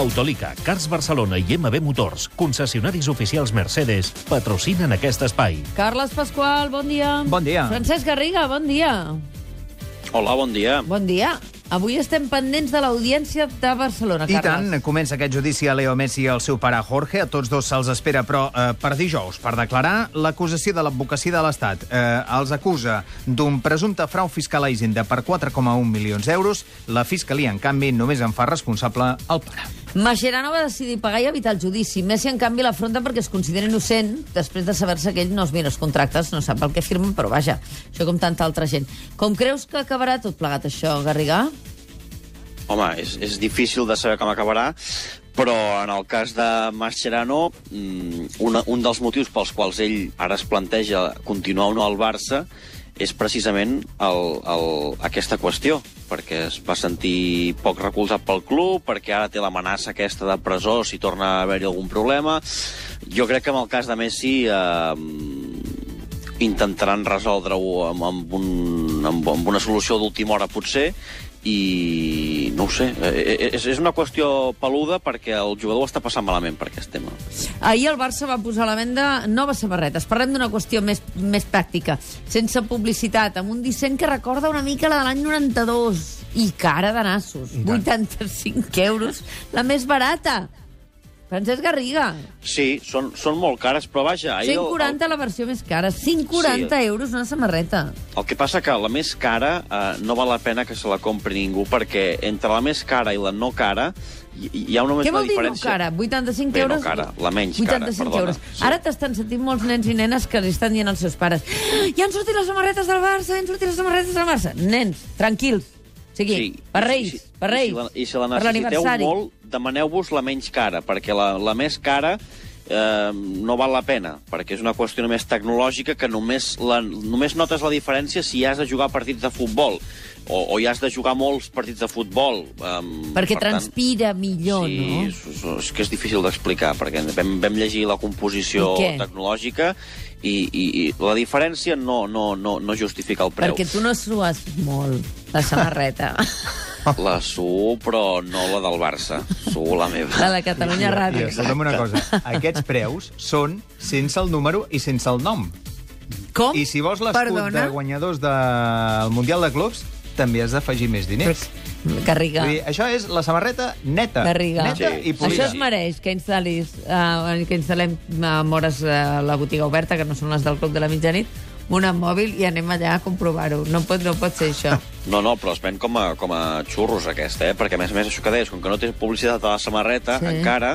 Autolica, Cars Barcelona i MB Motors, concessionaris oficials Mercedes, patrocinen aquest espai. Carles Pasqual, bon dia. Bon dia. Francesc Garriga, bon dia. Hola, bon dia. Bon dia. Avui estem pendents de l'audiència de Barcelona, I Carles. tant, comença aquest judici a Leo Messi i al seu pare Jorge. A tots dos se'ls espera, però eh, per dijous, per declarar l'acusació de l'advocacia de l'Estat. Eh, els acusa d'un presumpte frau fiscal a Hisenda per 4,1 milions d'euros. La Fiscalia, en canvi, només en fa responsable el pare. Mascherano va decidir pagar i evitar el judici. Messi, en canvi, l'afronta perquè es considera innocent després de saber-se que ell no es mira els contractes, no sap el que firmen, però vaja, això com tanta altra gent. Com creus que acabarà tot plegat això, Garriga? Home, és, és difícil de saber com acabarà, però en el cas de Mascherano, mm, una, un dels motius pels quals ell ara es planteja continuar o no al Barça és precisament el, el, aquesta qüestió, perquè es va sentir poc recolzat pel club, perquè ara té l'amenaça aquesta de presó si torna a haver-hi algun problema. Jo crec que en el cas de Messi eh, intentaran resoldre-ho amb, amb, un, amb, amb una solució d'última hora, potser, i no ho sé, eh, és, és una qüestió peluda perquè el jugador està passant malament per aquest tema. Ahir el Barça va posar a la venda noves samarretes. Parlem d'una qüestió més, més pràctica, sense publicitat, amb un disseny que recorda una mica la de l'any 92 i cara de nassos. 85 euros, la més barata. Francesc Garriga. Sí, són, són molt cares, però vaja... ahir el- 140 la versió més cara. 140 Sí. euros una samarreta. El que passa que la més cara eh, no val la pena que se la compri ningú, perquè entre la més cara i la no cara hi, hi ha només Què una vol dir no cara? 85 Bé, no euros? cara, la menys cara, 85 perdona, euros. sí. Ara t'estan sentint molts nens i nenes que li estan dient als seus pares ja han sortit les samarretes del Barça, ja han sortit les samarretes del Barça. Nens, tranquils. Sigui, per Reis, i per Reis, I si la, i si la necessiteu molt, demaneu-vos la menys cara, perquè la, la més cara eh, no val la pena, perquè és una qüestió només tecnològica que només, la, només notes la diferència si has de jugar partits de futbol o, o hi has de jugar molts partits de futbol. Um, Perquè transpira millor, sí, no? és, és, és que és difícil d'explicar, perquè vam, vam llegir la composició I tecnològica i, i, i la diferència no, no, no, no justifica el preu. Perquè tu no sues molt, la samarreta. La suo, però no la del Barça. Suo la meva. la de Catalunya I Ràdio. escolta'm una cosa, aquests preus són sense el número i sense el nom. Com? I si vols l'escut de guanyadors del Mundial de Clubs, també has d'afegir més diners. Garriga. Vull dir, això és la samarreta neta. Garriga. Neta Sí. i polida. Això es mereix que instal·lis, uh, que instal·lem amb hores uh, la botiga oberta, que no són les del Club de la Mitjanit, una mòbil i anem allà a comprovar-ho. No pot, no pot ser això. No, no, però es ven com a, com a xurros, aquesta, eh? Perquè, a més a més, això que deies, com que no té publicitat a la samarreta, Sí. encara,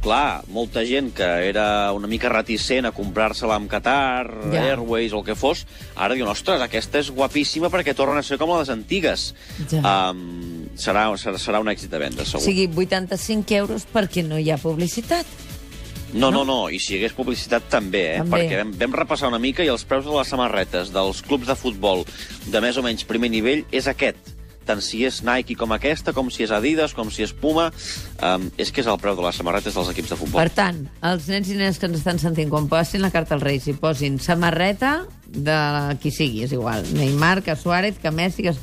clar, molta gent que era una mica reticent a comprar-se-la amb Qatar, Ja. Airways o el que fos, ara diuen, ostres, aquesta és guapíssima perquè tornen a ser com les antigues. Ja. Um, serà, serà, serà un èxit de venda, O segur. sigui, 85 euros perquè no hi ha publicitat. No, no, no, i si hi hagués publicitat també, eh? També. Perquè vam, vam repassar una mica i els preus de les samarretes dels clubs de futbol de més o menys primer nivell és aquest. Tant si és Nike com aquesta, com si és Adidas, com si és Puma, um, és que és el preu de les samarretes dels equips de futbol. Per tant, els nens i nenes que ens estan sentint, quan passin la carta als Reis i posin samarreta de qui sigui, és igual. Neymar, que Suárez, que Messi... Que...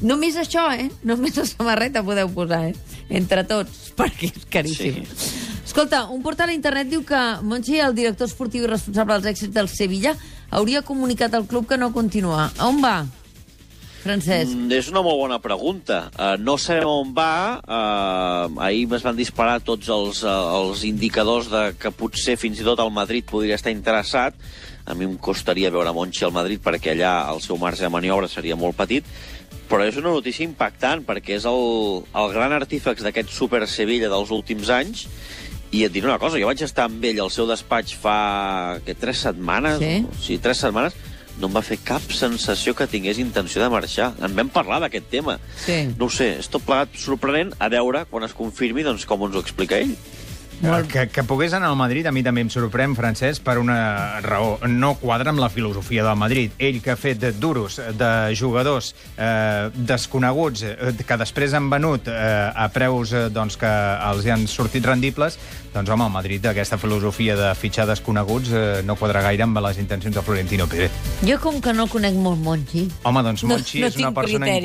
Només això, eh? Només la samarreta podeu posar, eh? Entre tots, perquè és caríssim. Sí. Escolta, un portal a internet diu que Monchi, el director esportiu i responsable dels èxits del Sevilla, hauria comunicat al club que no continua. A on va, Francesc? Mm, és una molt bona pregunta. Uh, no sabem on va. Uh, ahir es van disparar tots els, uh, els indicadors de que potser fins i tot el Madrid podria estar interessat. A mi em costaria veure Monchi al Madrid perquè allà el seu marge de maniobra seria molt petit. Però és una notícia impactant perquè és el, el gran artífex d'aquest Super Sevilla dels últims anys i et diré una cosa, jo vaig estar amb ell al seu despatx fa que, tres setmanes, Sí? o sigui, tres setmanes, no em va fer cap sensació que tingués intenció de marxar. En vam parlar d'aquest tema. Sí. No ho sé, és tot plegat sorprenent a veure quan es confirmi doncs, com ens ho explica ell. Molt. Que, que pogués anar al Madrid a mi també em sorprèn, Francesc, per una raó. No quadra amb la filosofia del Madrid. Ell que ha fet de duros de jugadors eh, desconeguts eh, que després han venut eh, a preus eh, doncs, que els hi han sortit rendibles, doncs home, al Madrid aquesta filosofia de fitxar desconeguts eh, no quadra gaire amb les intencions de Florentino Pérez. Jo com que no conec molt Monchi... Home, doncs No- Monchi no és una persona criteri.